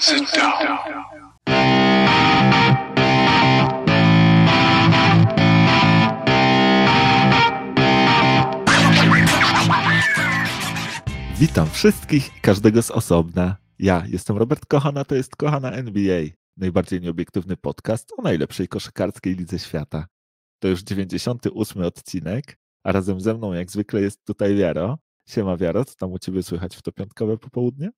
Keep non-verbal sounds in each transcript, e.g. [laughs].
Sit down. Witam wszystkich i każdego z osobna. Ja jestem Robert Kochana, to jest Kochana NBA, najbardziej nieobiektywny podcast o najlepszej koszykarskiej lidze świata. To już 98 odcinek, a razem ze mną jak zwykle jest tutaj Wiaro. Siema Wiaro, co tam u Ciebie słychać w to piątkowe popołudnie?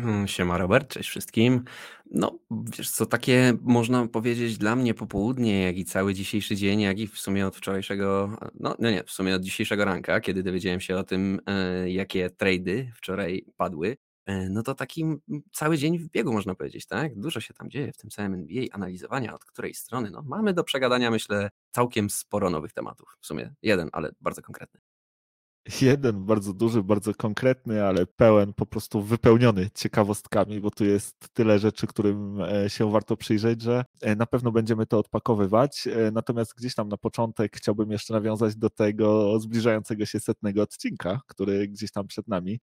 Mm, Siema Robert, cześć wszystkim. No, wiesz co, takie można powiedzieć dla mnie popołudnie, jak i cały dzisiejszy dzień, jak i w sumie od wczorajszego, no, no nie, w sumie od dzisiejszego ranka, kiedy dowiedziałem się o tym, e, jakie trady wczoraj padły, e, no to taki cały dzień w biegu można powiedzieć, tak? Dużo się tam dzieje w tym całym NBA, analizowania od której strony, no mamy do przegadania myślę całkiem sporo nowych tematów, w sumie jeden, ale bardzo konkretny. Jeden bardzo duży, bardzo konkretny, ale pełen, po prostu wypełniony ciekawostkami, bo tu jest tyle rzeczy, którym e, się warto przyjrzeć, że e, na pewno będziemy to odpakowywać. E, natomiast gdzieś tam na początek chciałbym jeszcze nawiązać do tego zbliżającego się setnego odcinka, który gdzieś tam przed nami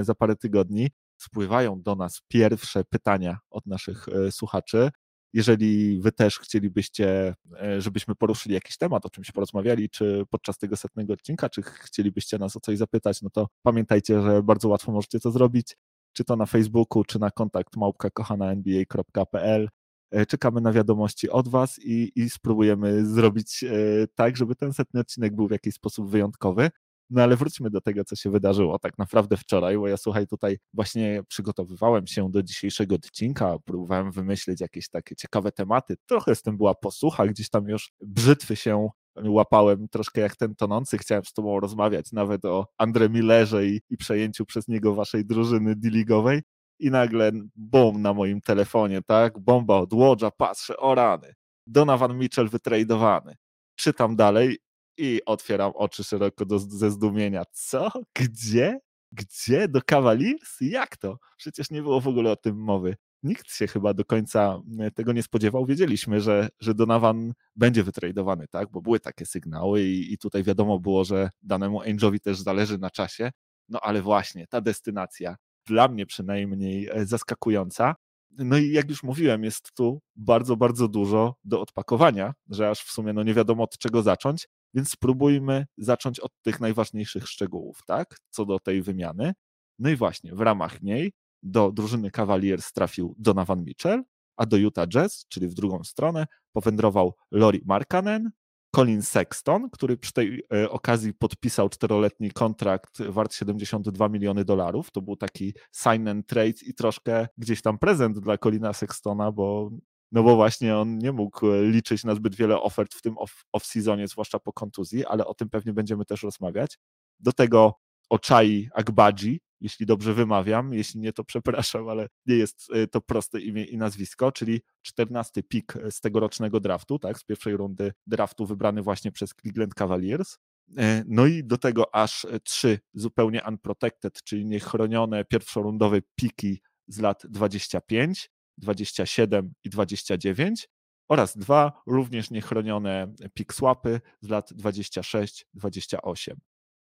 za parę tygodni. Spływają do nas pierwsze pytania od naszych słuchaczy. Jeżeli wy też chcielibyście, e, żebyśmy poruszyli jakiś temat, o czymś porozmawiali, czy podczas tego setnego odcinka, czy chcielibyście nas o coś zapytać, no to pamiętajcie, że bardzo łatwo możecie to zrobić, czy to na Facebooku, czy na kontakt małpka.kochananba.pl. E, czekamy na wiadomości od Was i, i spróbujemy zrobić e, tak, żeby ten setny odcinek był w jakiś sposób wyjątkowy. No ale wróćmy do tego, co się wydarzyło tak naprawdę wczoraj, bo ja słuchaj, tutaj właśnie przygotowywałem się do dzisiejszego odcinka, próbowałem wymyślić jakieś takie ciekawe tematy. Trochę z tym była posłucha, gdzieś tam już brzytwy się łapałem troszkę jak ten tonący, chciałem z tobą rozmawiać nawet o Andre Millerze i, i przejęciu przez niego waszej drużyny D-ligowej. I nagle bum na moim telefonie, tak, bomba od Łodża, patrzę, o rany, Donovan Mitchell wytradowany. Czytam dalej i otwieram oczy szeroko do, ze zdumienia. Co? Gdzie? Gdzie? Do Cavaliers? Jak to? Przecież nie było w ogóle o tym mowy. Nikt się chyba do końca e, tego nie spodziewał. Wiedzieliśmy, że, że Donovan będzie wytradowany, tak? Bo były takie sygnały i, i tutaj wiadomo było, że danemu Angelowi też zależy na czasie. No ale właśnie ta destynacja, dla mnie przynajmniej e, zaskakująca. No i jak już mówiłem, jest tu bardzo, bardzo dużo do odpakowania, że aż w sumie no nie wiadomo od czego zacząć. Więc spróbujmy zacząć od tych najważniejszych szczegółów, tak? Co do tej wymiany. No i właśnie w ramach niej do drużyny Cavaliers trafił Donovan Mitchell, a do Utah Jazz, czyli w drugą stronę, powędrował Lori Markanen, Colin Sexton, który przy tej e, okazji podpisał czteroletni kontrakt wart 72 miliony dolarów. To był taki sign and trade i troszkę gdzieś tam prezent dla Colina Sextona, bo no bo właśnie on nie mógł e, liczyć na zbyt wiele ofert w tym off-seasonie, zwłaszcza po kontuzji, ale o tym pewnie będziemy też rozmawiać. Do tego Oczai Agbaji, jeśli dobrze wymawiam, jeśli nie, to przepraszam, ale nie jest e, to proste imię i nazwisko, czyli 14 pik z tegorocznego draftu, tak, z pierwszej rundy draftu wybrany właśnie przez Cleveland Cavaliers. E, no i do tego aż trzy zupełnie unprotected, czyli niechronione pierwszorundowe piki z lat 25, 27 i 29 oraz dwa również niechronione PIK-swapy z lat 26-28.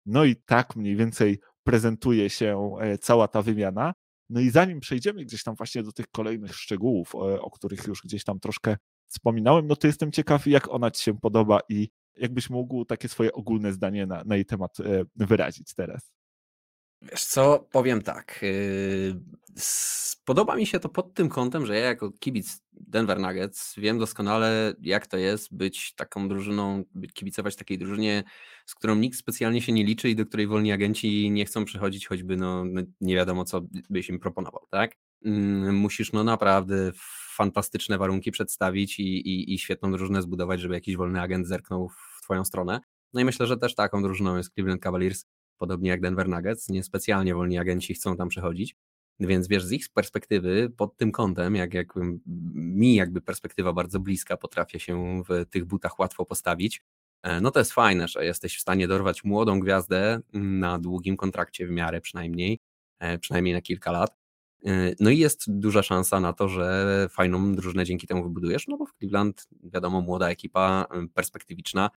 No i tak mniej więcej prezentuje się e, cała ta wymiana. No i zanim przejdziemy gdzieś tam właśnie do tych kolejnych szczegółów, o, o których już gdzieś tam troszkę wspominałem, no to jestem ciekaw, jak ona Ci się podoba i jakbyś mógł takie swoje ogólne zdanie na, na jej temat e, wyrazić teraz. Wiesz co, powiem tak. Yy, podoba mi się to pod tym kątem, że ja jako kibic Denver Nuggets wiem doskonale, jak to jest być taką drużyną, kibicować takiej drużynie, z którą nikt specjalnie się nie liczy i do której wolni agenci nie chcą przychodzić, choćby no nie wiadomo, co byś im proponował, tak? Mm, musisz no naprawdę fantastyczne warunki przedstawić i, i, i świetną drużynę zbudować, żeby jakiś wolny agent zerknął w twoją stronę. No i myślę, że też taką drużyną jest Cleveland Cavaliers podobnie jak Denver Nuggets, niespecjalnie wolni agenci chcą tam przechodzić. Więc wiesz, z ich perspektywy, pod tym kątem, jak, jak mi jakby perspektywa bardzo bliska, potrafię się w tych butach łatwo postawić. E, no to jest fajne, że jesteś w stanie dorwać młodą gwiazdę na długim kontrakcie w miarę przynajmniej, e, przynajmniej na kilka lat. E, no i jest duża szansa na to, że fajną drużynę dzięki temu wybudujesz, no bo w Cleveland, wiadomo, młoda ekipa, perspektywiczna,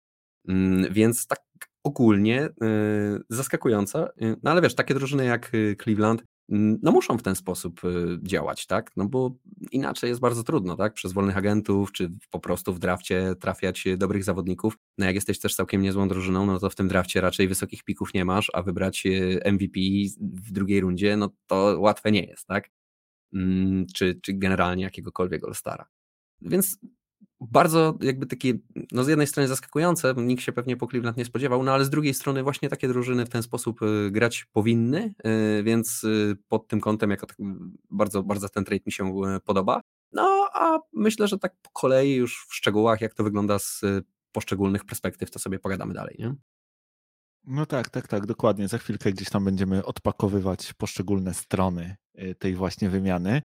więc tak ogólnie yy, zaskakująca. Yy, no ale wiesz, takie drużyny jak y, Cleveland no muszą w ten sposób y, działać, tak? No bo inaczej jest bardzo trudno, tak? Przez wolnych agentów, czy po prostu w drafcie trafiać dobrych zawodników. No jak jesteś też całkiem niezłą drużyną, no to w tym drafcie raczej wysokich pików nie masz, a wybrać y, MVP w drugiej rundzie, no to łatwe nie jest, tak? Mm, czy, czy generalnie jakiegokolwiek All-Stara. Więc bardzo jakby takie, no z jednej strony zaskakujące, nikt się pewnie po Cleveland nie spodziewał, no ale z drugiej strony właśnie takie drużyny w ten sposób y, grać powinny, y, więc y, pod tym kątem jako tak bardzo, bardzo ten trade mi się podoba. No a myślę, że tak po kolei już w szczegółach, jak to wygląda z poszczególnych perspektyw, to sobie pogadamy dalej, nie? No tak, tak, tak, dokładnie. Za chwilkę gdzieś tam będziemy odpakowywać poszczególne strony tej właśnie wymiany.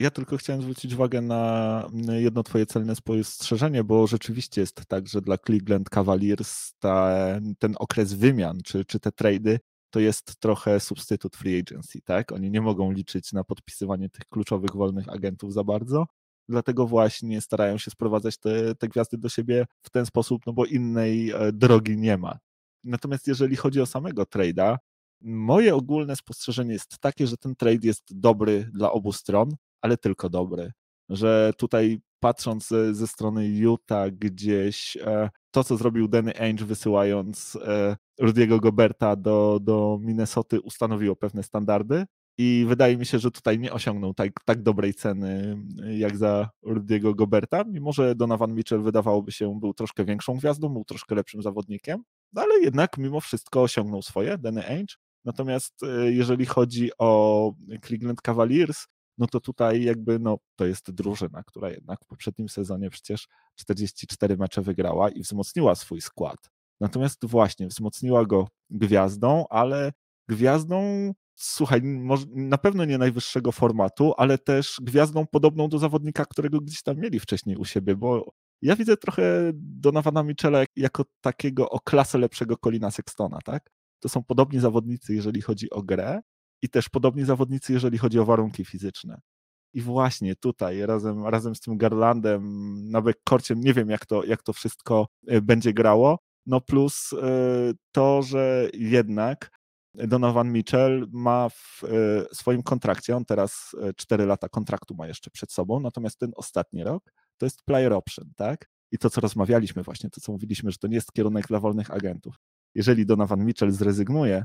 Ja tylko chciałem zwrócić uwagę na jedno twoje celne spostrzeżenie, bo rzeczywiście jest tak, że dla Cleveland Cavaliers ta, ten okres wymian, czy, czy te trady, to jest trochę substytut free agency, tak? Oni nie mogą liczyć na podpisywanie tych kluczowych wolnych agentów za bardzo, dlatego właśnie starają się sprowadzać te, te gwiazdy do siebie w ten sposób, no bo innej e, drogi nie ma. Natomiast jeżeli chodzi o samego trade'a, moje ogólne spostrzeżenie jest takie, że ten trade jest dobry dla obu stron, ale tylko dobry. Że tutaj patrząc ze, ze strony Utah gdzieś e, to, co zrobił Danny Ainge wysyłając e, Rudiego Goberta do, do Minnesoty ustanowiło pewne standardy i wydaje mi się, że tutaj nie osiągnął tak, tak dobrej ceny jak za Rudiego Goberta, mimo że Donovan Mitchell wydawałoby się był troszkę większą gwiazdą, był troszkę lepszym zawodnikiem, no ale jednak mimo wszystko osiągnął swoje, Danny Ainge. Natomiast e, jeżeli chodzi o Cleveland Cavaliers, no to tutaj jakby no, to jest drużyna, która jednak w poprzednim sezonie przecież 44 mecze wygrała i wzmocniła swój skład. Natomiast właśnie wzmocniła go gwiazdą, ale gwiazdą, słuchaj, na pewno nie najwyższego formatu, ale też gwiazdą podobną do zawodnika, którego gdzieś tam mieli wcześniej u siebie, bo ja widzę trochę Donowana Michela jako takiego o klasę lepszego Colina Sextona, tak? To są podobni zawodnicy, jeżeli chodzi o grę, i też podobni zawodnicy, jeżeli chodzi o warunki fizyczne. I właśnie tutaj razem, razem z tym Garlandem na backcourcie, nie wiem jak to, jak to wszystko e, będzie grało, no plus e, to, że jednak Donovan Mitchell ma w e, swoim kontrakcie, on teraz 4 lata kontraktu ma jeszcze przed sobą, natomiast ten ostatni rok to jest player option, tak? I to, co rozmawialiśmy właśnie, to, co mówiliśmy, że to nie jest kierunek dla wolnych agentów. Jeżeli Donovan Mitchell zrezygnuje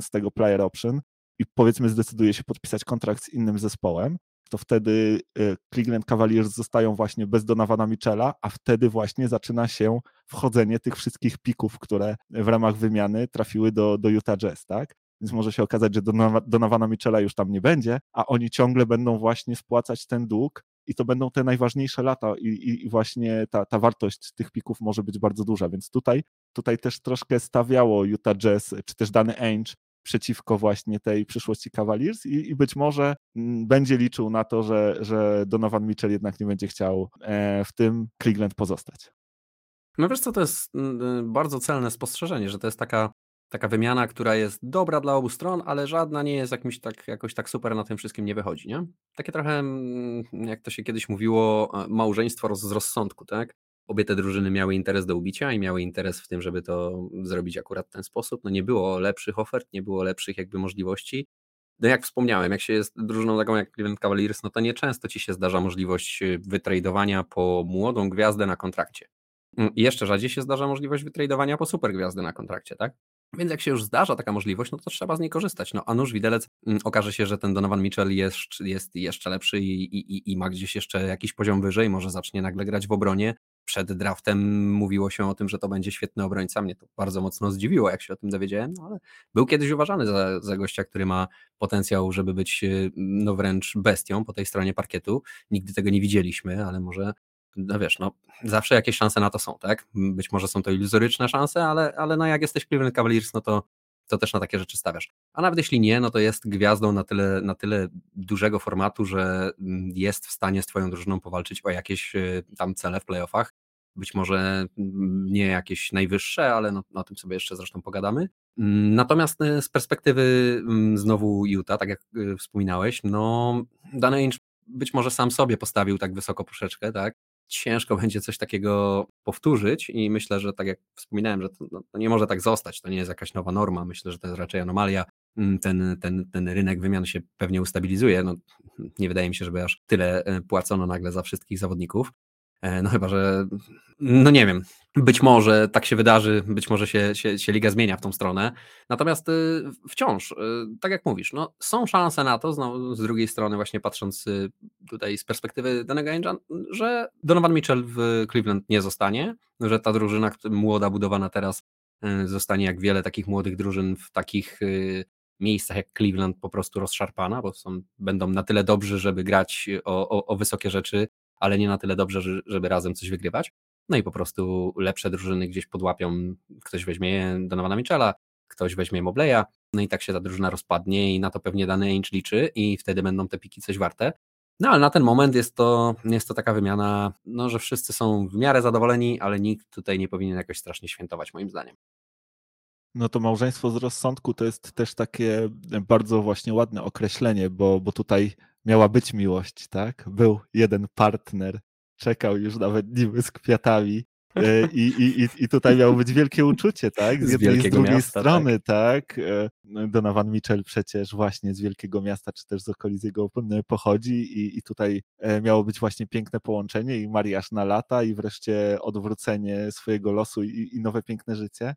z tego player option, i powiedzmy zdecyduje się podpisać kontrakt z innym zespołem, to wtedy y, Cleveland Cavaliers zostają właśnie bez Donowana Michela, a wtedy właśnie zaczyna się wchodzenie tych wszystkich pików, które w ramach wymiany trafiły do, do Utah Jazz, tak? Więc może się okazać, że Donowana Michela już tam nie będzie, a oni ciągle będą właśnie spłacać ten dług i to będą te najważniejsze lata i, i, właśnie ta, ta wartość tych pików może być bardzo duża, więc tutaj, tutaj też troszkę stawiało Utah Jazz, czy też dany Ainge przeciwko właśnie tej przyszłości Cavaliers i, i być może mm, będzie liczył na to, że, że Donovan Mitchell jednak nie będzie chciał e, w tym Cleveland pozostać. No wiesz co, to jest mm, y, bardzo celne spostrzeżenie, że to jest taka, taka wymiana, która jest dobra dla obu stron, ale żadna nie jest jakimś tak, jakoś tak super na tym wszystkim nie wychodzi, nie? Takie trochę, mm, jak to się kiedyś mówiło, e, małżeństwo z rozsądku, tak? Obie te drużyny miały interes do ubicia i miały interes w tym, żeby to zrobić akurat w ten sposób. No nie było lepszych ofert, nie było lepszych jakby możliwości. No jak wspomniałem, jak się jest drużyną taką jak Cleveland Cavaliers, no to nieczęsto ci się zdarza możliwość y, wytradowania po młodą gwiazdę na kontrakcie. Mm, I jeszcze rzadziej się zdarza możliwość wytradowania po super gwiazdę na kontrakcie, tak? Więc jak się już zdarza taka możliwość, no to trzeba z niej korzystać. No a nuż widelec mm, okaże się, że ten Donovan Mitchell jest, jest jeszcze lepszy i, i, i ma gdzieś jeszcze jakiś poziom wyżej, może zacznie nagle grać w obronie, przed draftem mówiło się o tym, że to będzie świetny obrońca. Mnie to bardzo mocno zdziwiło, jak się o tym dowiedziałem, no ale był kiedyś uważany za, za gościa, który ma potencjał, żeby być y, no wręcz bestią po tej stronie parkietu. Nigdy tego nie widzieliśmy, ale może no wiesz, no zawsze jakieś szanse na to są, tak? Być może są to iluzoryczne szanse, ale, ale no jak jesteś Cleveland Cavaliers, no to to też na takie rzeczy stawiasz. A nawet jeśli nie, no to jest gwiazdą na tyle, na tyle dużego formatu, że mm, jest w stanie z twoją drużyną powalczyć o jakieś y, tam cele w playoffach. Być może mm, nie jakieś najwyższe, ale no, o tym sobie jeszcze zresztą pogadamy. Mm, natomiast y, z perspektywy znowu Utah, tak jak y, wspominałeś, no Danny Ainge być może sam sobie postawił tak wysoko puszeczkę, tak? ciężko [laughs] będzie coś takiego powtórzyć i myślę, że tak jak wspominałem, że to, no, to, nie może tak zostać, to nie jest jakaś nowa norma, myślę, że to jest raczej anomalia, mm, ten, ten, ten rynek wymian się pewnie ustabilizuje, no, nie wydaje mi się, żeby aż tyle e, płacono nagle za wszystkich zawodników, no chyba, że no nie wiem, być może tak się wydarzy, być może się, się, się liga zmienia w tą stronę. Natomiast y, wciąż, y, tak jak mówisz, no, są szanse na to, z drugiej strony, właśnie patrząc y, tutaj z perspektywy danego Angel, że Donovan Mitchell w Cleveland nie zostanie, że ta drużyna młoda, budowana teraz, zostanie jak wiele takich młodych drużyn w takich miejscach jak Cleveland po prostu rozszarpana, bo są, będą na tyle dobrzy, żeby grać o, o, o wysokie rzeczy ale nie na tyle dobrze, żeby razem coś wygrywać. No i po prostu lepsze drużyny gdzieś podłapią, ktoś weźmie Donowana Michela, ktoś weźmie Mobleya, no i tak się ta drużyna rozpadnie i na to pewnie dany Ainge liczy i wtedy będą te piki coś warte. No ale na ten moment jest to, jest to taka wymiana, no, że wszyscy są w miarę zadowoleni, ale nikt tutaj nie powinien jakoś strasznie świętować moim zdaniem. No to małżeństwo z rozsądku to jest też takie bardzo właśnie ładne określenie, bo, bo tutaj miała być miłość, tak? Był jeden partner, czekał już nawet niby z kwiatami. E, I, i, i tutaj miało być wielkie uczucie, tak? [laughs] Z, z jednej i z drugiej miasta, strony, tak? tak? Donovan Mitchell przecież właśnie z wielkiego miasta, czy też z okolic jego pochodzi i, i tutaj e, miało być właśnie piękne połączenie i mariaż na lata i wreszcie odwrócenie swojego losu i, i nowe piękne życie.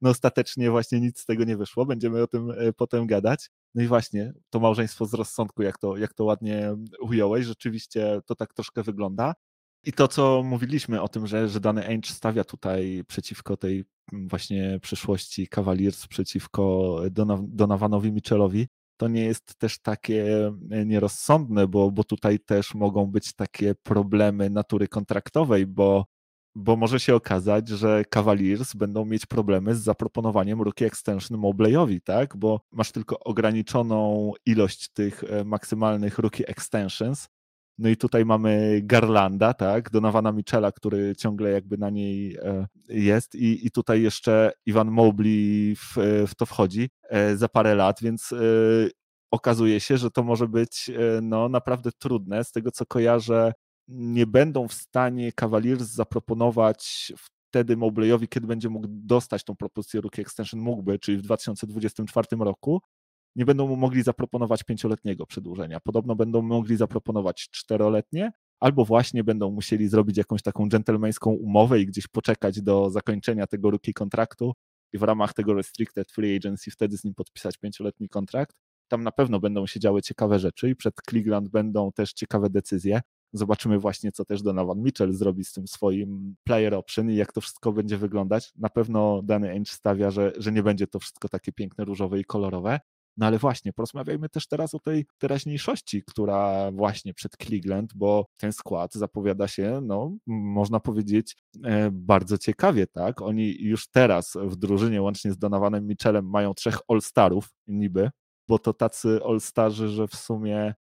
No ostatecznie właśnie nic z tego nie wyszło, będziemy o tym potem gadać. No i właśnie, to małżeństwo z rozsądku, jak to, jak to ładnie ująłeś, rzeczywiście to tak troszkę wygląda. I to, co mówiliśmy o tym, że, że dany Ainge stawia tutaj przeciwko tej właśnie przyszłości Cavaliers, przeciwko Donovanowi Mitchellowi, to nie jest też takie nierozsądne, bo, bo tutaj też mogą być takie problemy natury kontraktowej, bo bo może się okazać, że Cavaliers będą mieć problemy z zaproponowaniem rookie extension Mobleyowi, tak? Bo masz tylko ograniczoną ilość tych e, maksymalnych rookie extensions. No i tutaj mamy Garlanda, tak? Donowana Michela, który ciągle jakby na niej e, jest i, i tutaj jeszcze Ivan Mobley w, w to wchodzi e, za parę lat, więc okazuje się, że to może być no, naprawdę trudne. Z tego co kojarzę, nie będą w stanie Cavaliers zaproponować wtedy Mobleyowi, kiedy będzie mógł dostać tą propozycję Rookie Extension, mógłby, czyli w 2024 roku, nie będą mu mogli zaproponować pięcioletniego przedłużenia. Podobno będą mogli zaproponować czteroletnie, albo właśnie będą musieli zrobić jakąś taką dżentelmeńską umowę i gdzieś poczekać do zakończenia tego rookie kontraktu i w ramach tego restricted free agency wtedy z nim podpisać pięcioletni kontrakt. Tam na pewno będą się działy ciekawe rzeczy i przed Cleveland będą też ciekawe decyzje. Zobaczymy właśnie, co też Donovan Mitchell zrobi z tym swoim player option i jak to wszystko będzie wyglądać. Na pewno dany Ainge stawia, że, że nie będzie to wszystko takie piękne, różowe i kolorowe. No ale właśnie, porozmawiajmy też teraz o tej teraźniejszości, która właśnie przed Cleveland, bo ten skład zapowiada się, no, można powiedzieć, e, bardzo ciekawie, tak? Oni już teraz w drużynie, łącznie z Donovanem Mitchellem, mają trzech All-Starów niby, bo to tacy All-Starzy, że w sumie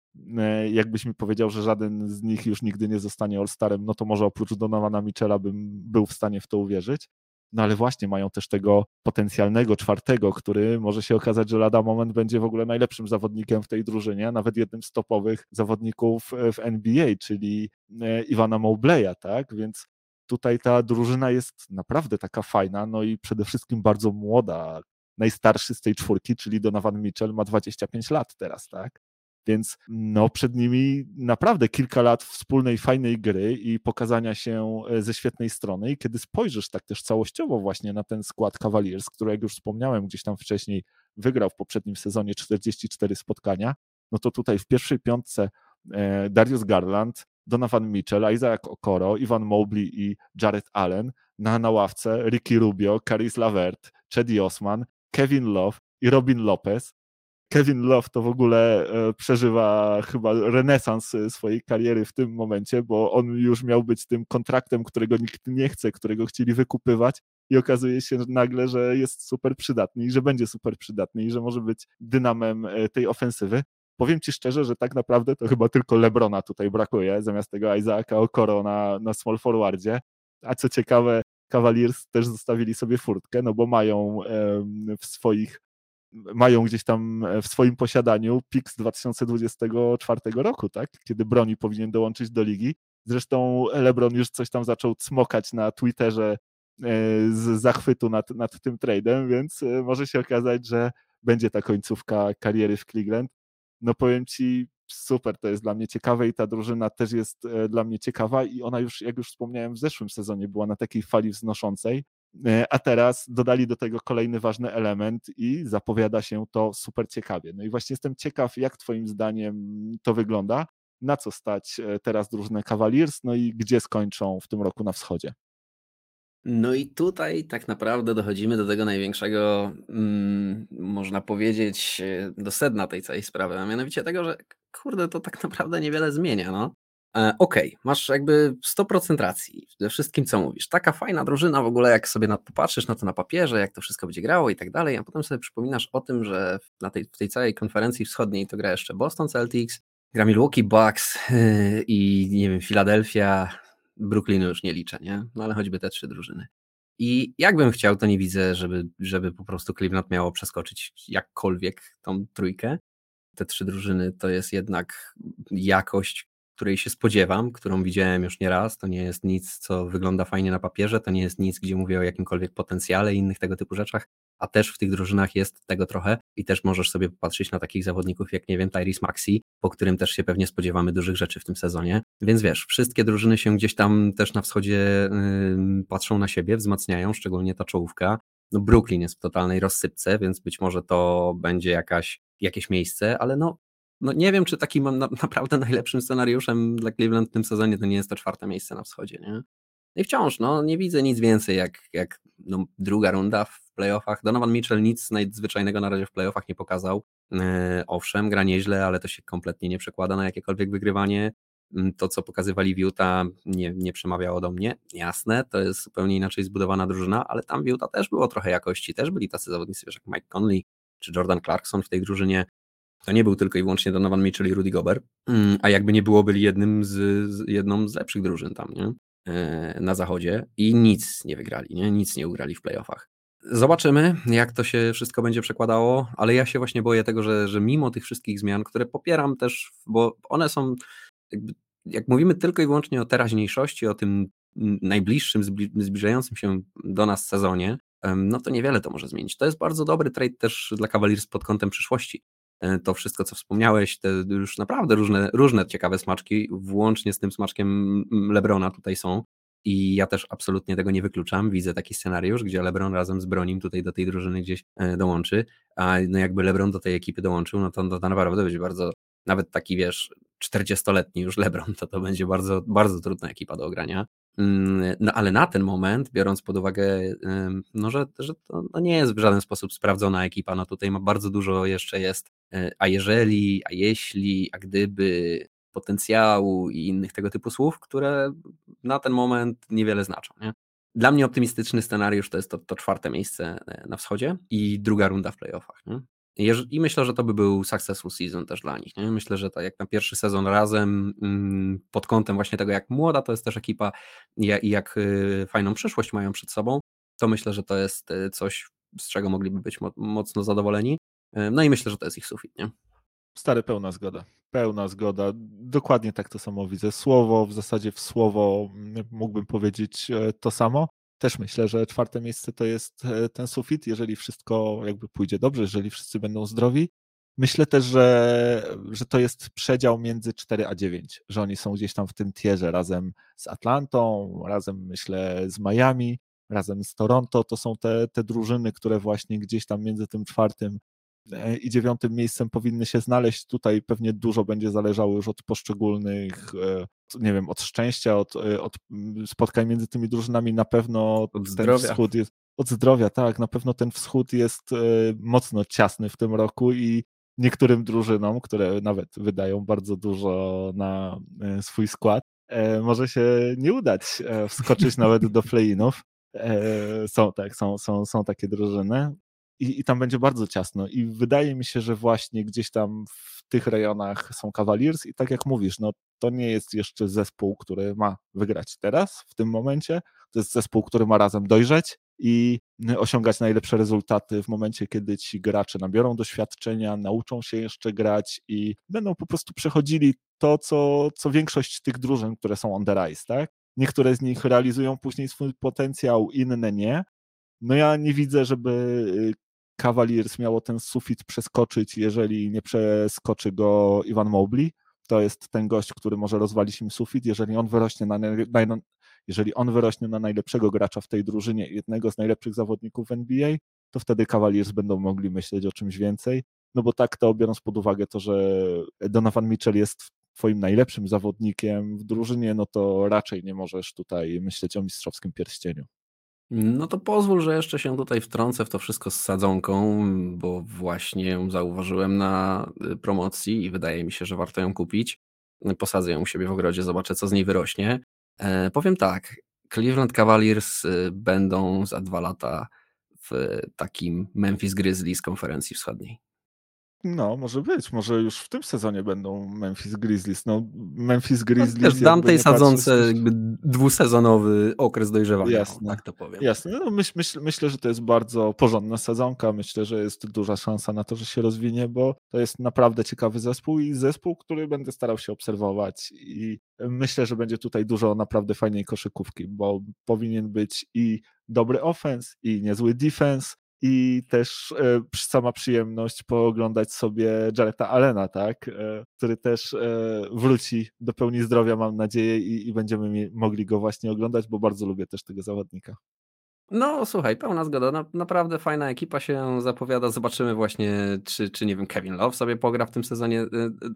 jakbyś mi powiedział, że żaden z nich już nigdy nie zostanie All-Starem, no to może oprócz Donovana Michela bym był w stanie w to uwierzyć. No ale właśnie mają też tego potencjalnego czwartego, który może się okazać, że lada moment będzie w ogóle najlepszym zawodnikiem w tej drużynie, nawet jednym z topowych zawodników w NBA, czyli e, Iwana Mobleya, tak? Więc tutaj ta drużyna jest naprawdę taka fajna, no i przede wszystkim bardzo młoda. Najstarszy z tej czwórki, czyli Donovan Mitchell, ma 25 lat teraz, tak? Więc no, przed nimi naprawdę kilka lat wspólnej, fajnej gry i pokazania się e, ze świetnej strony. I kiedy spojrzysz tak też całościowo właśnie na ten skład Cavaliers, który jak już wspomniałem gdzieś tam wcześniej wygrał w poprzednim sezonie 44 spotkania, no to tutaj w pierwszej piątce e, Darius Garland, Donovan Mitchell, Isaac Okoro, Ivan Mobley i Jared Allen, na, na ławce Ricky Rubio, Caris Lavert, Chedi Osman, Kevin Love i Robin Lopez. Kevin Love to w ogóle e, przeżywa chyba renesans e, swojej kariery w tym momencie, bo on już miał być tym kontraktem, którego nikt nie chce, którego chcieli wykupywać i okazuje się nagle, że jest super przydatny i że będzie super przydatny i że może być dynamem e, tej ofensywy. Powiem Ci szczerze, że tak naprawdę to chyba tylko Lebrona tutaj brakuje, zamiast tego Isaaca Okoro na, na small forwardzie. A co ciekawe, Cavaliers też zostawili sobie furtkę, no bo mają w swoich mają gdzieś tam e, w swoim posiadaniu pik z 2024 roku, tak? Kiedy broni powinien dołączyć do ligi. Zresztą LeBron już coś tam zaczął cmokać na Twitterze z zachwytu nad, nad tym tradem, więc może się okazać, że będzie ta końcówka kariery w Cleveland. No powiem ci, super, to jest dla mnie ciekawe i ta drużyna też jest dla mnie ciekawa i ona już, jak już wspomniałem, w zeszłym sezonie była na takiej fali wznoszącej, a teraz dodali do tego kolejny ważny element i zapowiada się to super ciekawie. No i właśnie jestem ciekaw, jak Twoim zdaniem to wygląda, na co stać teraz drużynę Cavaliers, no i gdzie skończą w tym roku na wschodzie. No i tutaj tak naprawdę dochodzimy do tego największego, mm, można powiedzieć, do sedna tej całej sprawy, a mianowicie tego, że kurde, to tak naprawdę niewiele zmienia, no. E, Okej, okay, masz jakby 100% racji we wszystkim, co mówisz. Taka fajna drużyna w ogóle, jak sobie na to patrzysz, na to na papierze, jak to wszystko będzie grało i tak dalej, a potem sobie przypominasz o tym, że na tej, w tej całej konferencji wschodniej to gra jeszcze Boston Celtics, gra Milwaukee Bucks [laughs] i nie wiem, Philadelphia, Brooklynu już nie liczę, nie? No ale choćby te trzy drużyny. I jakbym chciał, to nie widzę, żeby, żeby po prostu Cleveland miało przeskoczyć jakkolwiek tą trójkę. Te trzy drużyny to jest jednak jakość, której się spodziewam, którą widziałem już nieraz. To nie jest nic, co wygląda fajnie na papierze, to nie jest nic, gdzie mówię o jakimkolwiek potencjale i innych tego typu rzeczach, a też w tych drużynach jest tego trochę i też możesz sobie popatrzeć na takich zawodników jak, nie wiem, Tyrese Maxi, po którym też się pewnie spodziewamy dużych rzeczy w tym sezonie. Więc wiesz, wszystkie drużyny się gdzieś tam też na wschodzie yy, patrzą na siebie, wzmacniają, szczególnie ta czołówka. No Brooklyn jest w totalnej rozsypce, więc być może to będzie jakaś, jakieś miejsce, ale no no nie wiem, czy takim na, [laughs] naprawdę najlepszym scenariuszem dla Cleveland w tym sezonie to nie jest to czwarte miejsce na wschodzie, nie? No I wciąż, no nie widzę nic więcej jak, jak no, druga runda w playoffach. Donovan Mitchell nic nadzwyczajnego na razie w playoffach nie pokazał. E, owszem, gra nieźle, ale to się kompletnie nie przekłada na jakiekolwiek wygrywanie. Mm, to, co pokazywali w Utah, nie, nie przemawiało do mnie. Jasne, to jest zupełnie inaczej zbudowana drużyna, ale tam w Utah też było trochę jakości. Też byli tacy zawodnicy, jak Mike Conley czy Jordan Clarkson w tej drużynie. To nie był tylko i wyłącznie Donovan Mitchell i Rudy Gobert, mm, a jakby nie było, byli jednym z, z jedną z lepszych drużyn tam, nie? E, na zachodzie i nic nie wygrali, nie? nic nie ugrali w playoffach. Zobaczymy, jak to się wszystko będzie przekładało, ale ja się właśnie boję tego, że, że mimo tych wszystkich zmian, które popieram też, bo one są, jakby, jak mówimy tylko i wyłącznie o teraźniejszości, o tym najbliższym, zbliżającym się do nas sezonie, no to niewiele to może zmienić. To jest bardzo dobry trade też dla Cavaliers pod kątem przyszłości. E, to wszystko, co wspomniałeś, te już naprawdę różne, różne ciekawe smaczki, włącznie z tym smaczkiem Lebrona tutaj są. I ja też absolutnie tego nie wykluczam. Widzę taki scenariusz, gdzie LeBron razem z Bronim tutaj do tej drużyny gdzieś e, dołączy. A no jakby LeBron do tej ekipy dołączył, no to, to naprawdę będzie bardzo, nawet taki wiesz, 40-letni już LeBron, to to będzie bardzo, bardzo trudna ekipa do ogrania. Mm, no ale na ten moment, biorąc pod uwagę, no, że, że to no, nie jest w żaden sposób sprawdzona ekipa, no tutaj ma bardzo dużo jeszcze jest, e, a jeżeli, a jeśli, a gdyby, potencjału i innych tego typu słów, które na ten moment niewiele znaczą. Nie? Dla mnie optymistyczny scenariusz to jest to, to czwarte miejsce e, na wschodzie i druga runda w playoffach. Nie? I myślę, że to by był successful season też dla nich. Nie? Myślę, że tak jak na pierwszy sezon razem mm, pod kątem właśnie tego, jak młoda to jest też ekipa i jak y, fajną przyszłość mają przed sobą, to myślę, że to jest y, coś, z czego mogliby być mocno zadowoleni. Y, no i myślę, że to jest ich sufit. Nie? Stary, pełna zgoda. Pełna zgoda. Dokładnie tak to samo widzę. Słowo, w zasadzie w słowo mm, mógłbym powiedzieć e, to samo. Też myślę, że czwarte miejsce to jest e, ten sufit, jeżeli wszystko jakby pójdzie dobrze, jeżeli wszyscy będą zdrowi. Myślę też, że, że to jest przedział między 4 a 9, że oni są gdzieś tam w tym tierze razem z Atlantą, razem myślę z Miami, razem z Toronto. To są te, te drużyny, które właśnie gdzieś tam między tym czwartym i dziewiątym miejscem powinny się znaleźć. Tutaj pewnie dużo będzie zależało już od poszczególnych, e, nie wiem, od szczęścia, od, e, od spotkań między tymi drużynami. Na pewno od zdrowia. wschód jest, od zdrowia, tak, na pewno ten wschód jest mocno ciasny w tym roku i niektórym drużynom, które nawet wydają bardzo dużo na swój skład, może się nie udać wskoczyć nawet do play-inów. Są, tak, są, są, są takie drużyny i, i tam będzie bardzo ciasno. I wydaje mi się, że właśnie gdzieś tam w tych rejonach są Cavaliers i tak jak mówisz, no to nie jest jeszcze zespół, który ma wygrać teraz, w tym momencie. To jest zespół, który ma razem dojrzeć i osiągać najlepsze rezultaty w momencie, kiedy ci gracze nabiorą doświadczenia, nauczą się jeszcze grać i będą po prostu przechodzili to, co, co większość tych drużyn, które są on the rise, tak? Niektóre z nich realizują później swój potencjał, inne nie. No ja nie widzę, żeby y, Cavaliers miało ten sufit przeskoczyć, jeżeli nie przeskoczy go Ivan Mobley. To jest ten gość, który może rozwalić im sufit. Jeżeli on wyrośnie na, na, jeżeli on wyrośnie na najlepszego gracza w tej drużynie, jednego z najlepszych zawodników w NBA, to wtedy Cavaliers będą mogli myśleć o czymś więcej. No bo tak to biorąc pod uwagę to, że Donovan Mitchell jest twoim najlepszym zawodnikiem w drużynie, no to raczej nie możesz tutaj myśleć o mistrzowskim pierścieniu. No to pozwól, że jeszcze się tutaj wtrącę w to wszystko z sadzonką, bo właśnie ją zauważyłem na y, promocji i wydaje mi się, że warto ją kupić. Posadzę ją u siebie w ogrodzie, zobaczę co z niej wyrośnie. E, powiem tak, Cleveland Cavaliers y, będą za dwa lata w takim Memphis Grizzlies konferencji wschodniej. No, może być. Może już w tym sezonie będą Memphis Grizzlies. No, Memphis no, Grizzlies. No, też dam tej sadzonce jakby dwusezonowy okres dojrzewania. Jasne. Tak to powiem. Jasne. No, myśl, myśl, myślę, że to jest bardzo porządna sezonka. Myślę, że jest duża szansa na to, że się rozwinie, bo to jest naprawdę ciekawy zespół i zespół, który będę starał się obserwować. I myślę, że będzie tutaj dużo naprawdę fajnej koszykówki, bo powinien być i dobry offense, i niezły defense i też e, sama przyjemność pooglądać sobie Jareta Allena, tak, e, który też e, wróci do pełni zdrowia, mam nadzieję, i, i będziemy mogli go właśnie oglądać, bo bardzo lubię też tego zawodnika. No słuchaj, pełna zgoda. Na, naprawdę fajna ekipa się zapowiada. Zobaczymy właśnie, czy, czy nie wiem, Kevin Love sobie pogra w tym sezonie.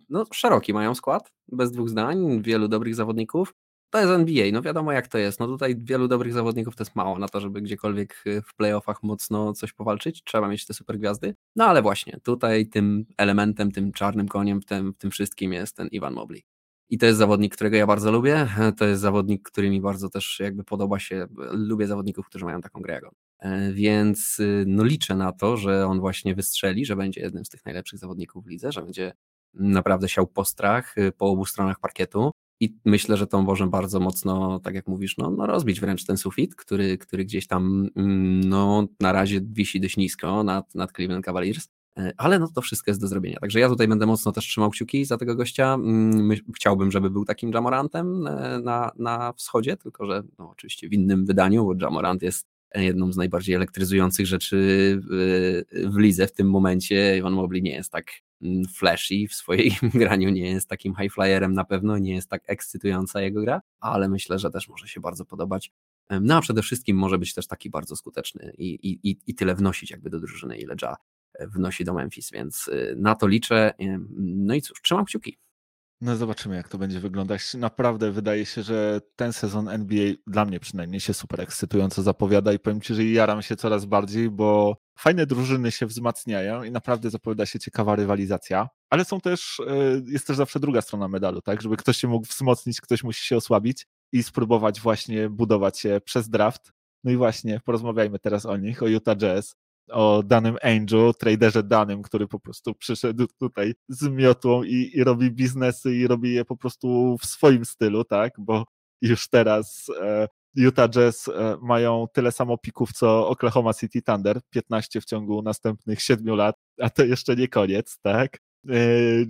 No szeroki mają skład, bez dwóch zdań, wielu dobrych zawodników to jest NBA, no wiadomo jak to jest. No tutaj wielu dobrych zawodników to jest mało na to, żeby gdziekolwiek y, w playoffach mocno coś powalczyć. Trzeba mieć te super gwiazdy. No ale właśnie, tutaj tym elementem, tym czarnym koniem w tym, tym wszystkim jest ten Ivan Mobley. I to jest zawodnik, którego ja bardzo lubię. To jest zawodnik, który mi bardzo też jakby podoba się. Lubię zawodników, którzy mają taką grę jak on. E, więc y, no liczę na to, że on właśnie wystrzeli, że będzie jednym z tych najlepszych zawodników w lidze, że będzie naprawdę siał postrach y, po obu stronach parkietu i myślę, że to może bardzo mocno, tak jak mówisz, no, no rozbić wręcz ten sufit, który, który gdzieś tam mm, no, na razie wisi dość nisko nad, nad Cleveland Cavaliers, e, ale no to wszystko jest do zrobienia. Także ja tutaj będę mocno też trzymał kciuki za tego gościa. Mm, chciałbym, żeby był takim Jamorantem e, na, na wschodzie, tylko że no, oczywiście w innym wydaniu, bo Jamorant jest jedną z najbardziej elektryzujących rzeczy w, w lidze w tym momencie. Ivan Mobley nie jest tak mm, flashy w swojej [laughs] graniu, nie jest takim high flyerem na pewno, nie jest tak ekscytująca jego gra, ale myślę, że też może się bardzo podobać. No a przede wszystkim może być też taki bardzo skuteczny i, i, i tyle wnosić jakby do drużyny, ile Ja wnosi do Memphis, więc y, na to liczę. No i cóż, trzymam kciuki. No zobaczymy, jak to będzie wyglądać. Naprawdę wydaje się, że ten sezon NBA dla mnie przynajmniej się super ekscytująco zapowiada i powiem Ci, że jaram się coraz bardziej, bo fajne drużyny się wzmacniają i naprawdę zapowiada się ciekawa rywalizacja, ale są też, e, jest też zawsze druga strona medalu, tak? Żeby ktoś się mógł wzmocnić, ktoś musi się osłabić i spróbować właśnie budować się przez draft. No i właśnie porozmawiajmy teraz o nich, o Utah Jazz o danym Angel, traderze danym, który po prostu przyszedł tutaj z miotłą i, i robi biznesy i robi je po prostu w swoim stylu, tak, bo już teraz e, Utah Jazz e, mają tyle samo pików co Oklahoma City Thunder, 15 w ciągu następnych 7 lat, a to jeszcze nie koniec, tak. E,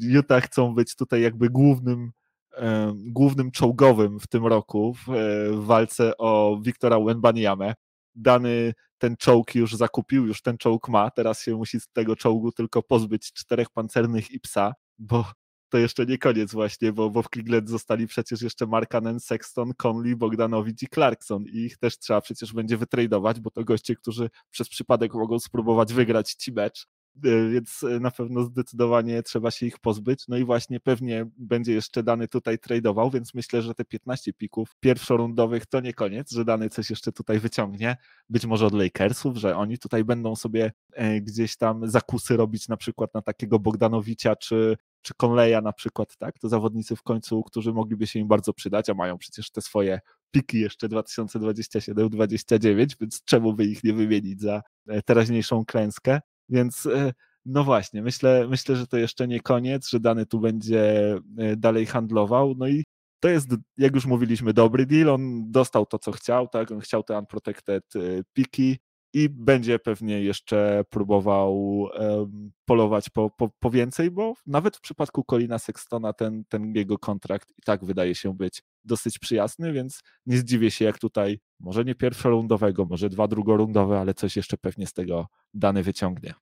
Utah chcą być tutaj jakby głównym e, głównym czołgowym w tym roku w, walce o Wiktora Wembaniamę. Dany ten czołg już zakupił, już ten czołg ma, teraz się musi z tego czołgu tylko pozbyć czterech pancernych i psa, bo to jeszcze nie koniec właśnie, bo, bo w Cleveland zostali przecież jeszcze Markanen, Sexton, Conley, Bogdanowicz i Clarkson. I ich też trzeba przecież będzie wytradować, bo to goście, którzy przez przypadek mogą spróbować wygrać ci mecz, więc e, na pewno zdecydowanie trzeba się ich pozbyć. No i właśnie pewnie będzie jeszcze dany tutaj tradeował, więc myślę, że te 15 pików pierwszorundowych to nie koniec, że dany coś jeszcze tutaj wyciągnie. Być może od Lakersów, że oni tutaj będą sobie e, gdzieś tam zakusy robić na przykład na takiego Bogdanowicia czy, czy Conleya na przykład, tak? To zawodnicy w końcu, którzy mogliby się im bardzo przydać, a mają przecież te swoje piki jeszcze 2027-29, więc czemu by ich nie wymienić za teraźniejszą klęskę? Więc e, no właśnie, myślę, myślę, że to jeszcze nie koniec, że dany tu będzie e, dalej handlował. No i to jest, jak już mówiliśmy, dobry deal. On dostał to, co chciał, tak? On chciał te unprotected y, piki i będzie pewnie jeszcze próbował um, polować po, po, po, więcej, bo nawet w przypadku Colina Sextona ten, ten jego kontrakt i tak wydaje się być dosyć przyjazny, więc nie zdziwię się, jak tutaj może nie pierwszorundowego, może dwa drugorundowe, ale coś jeszcze pewnie z tego dany wyciągnie.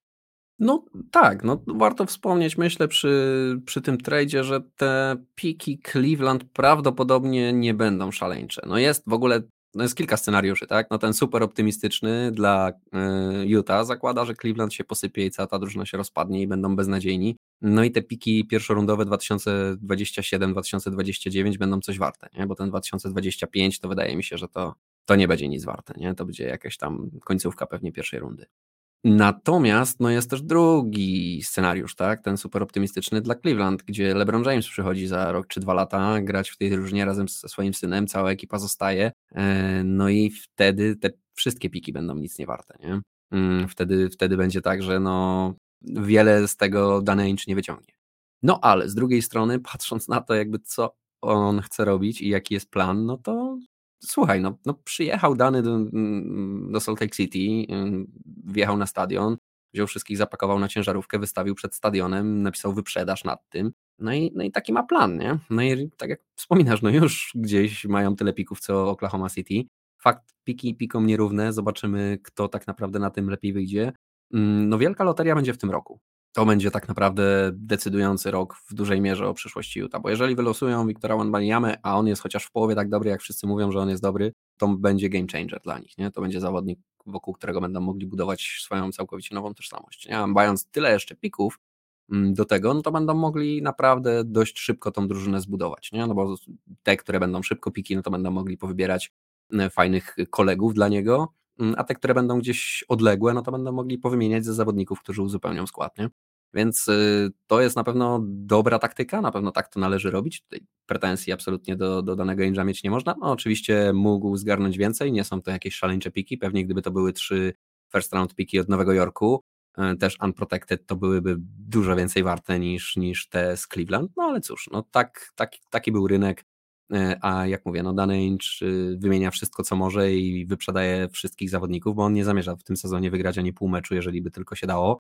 No tak, no warto wspomnieć, myślę, przy, przy tym tradzie, że te piki Cleveland prawdopodobnie nie będą szaleńcze. No jest w ogóle, no jest kilka scenariuszy, tak? No ten super optymistyczny dla y, Utah zakłada, że Cleveland się posypie i cała ta drużyna się rozpadnie i będą beznadziejni. No i te piki pierwszorundowe 2027-2029 będą coś warte, nie? Bo ten 2025 to wydaje mi się, że to, to nie będzie nic warte, nie? To będzie jakaś tam końcówka pewnie pierwszej rundy. Natomiast no jest też drugi scenariusz, tak? Ten super optymistyczny dla Cleveland, gdzie LeBron James przychodzi za rok czy dwa lata grać w tej drużynie razem ze swoim synem, cała ekipa zostaje. E, no i wtedy te wszystkie piki będą nic nie warte, nie? Mm, wtedy, wtedy będzie tak, że no wiele z tego dane inch nie wyciągnie. No ale z drugiej strony, patrząc na to, jakby co on chce robić i jaki jest plan, no to słuchaj, no, no przyjechał Dany do, mm, do Salt Lake City, wjechał na stadion, wziął wszystkich, zapakował na ciężarówkę, wystawił przed stadionem, napisał wyprzedaż nad tym. No i, no i taki ma plan, nie? No i tak jak wspominasz, no już gdzieś mają tyle pików co Oklahoma City. Fakt, piki pikom nierówne, zobaczymy kto tak naprawdę na tym lepiej wyjdzie. Mm, no wielka loteria będzie w tym roku to będzie tak naprawdę decydujący rok w dużej mierze o przyszłości Utah, bo jeżeli wylosują Wiktora Wanbaniamę, a on jest chociaż w połowie tak dobry, jak wszyscy mówią, że on jest dobry, to będzie game changer dla nich, nie? To będzie zawodnik, wokół którego będą mogli budować swoją całkowicie nową tożsamość, nie? A mając tyle jeszcze pików mm, do tego, no to będą mogli naprawdę dość szybko tą drużynę zbudować, nie? No bo te, które będą szybko piki, no to będą mogli powybierać e, fajnych kolegów dla niego, mm, a te, które będą gdzieś odległe, no to będą mogli powymieniać ze zawodników, którzy uzupełnią skład, nie? Więc y, to jest na pewno dobra taktyka, na pewno tak to należy robić. Tutaj pretensji absolutnie do, do danego range'a mieć nie można. No, oczywiście mógł zgarnąć więcej, nie są to jakieś szaleńcze piki, pewnie gdyby to były trzy first round piki od Nowego Jorku, y, też unprotected, to byłyby dużo więcej warte niż, niż te z Cleveland, no ale cóż, no tak, tak, taki był rynek, a jak mówię, no dany Inch y, wymienia wszystko, co może i wyprzedaje wszystkich zawodników, bo on nie zamierza w tym sezonie wygrać ani pół meczu, jeżeli by tylko się dało,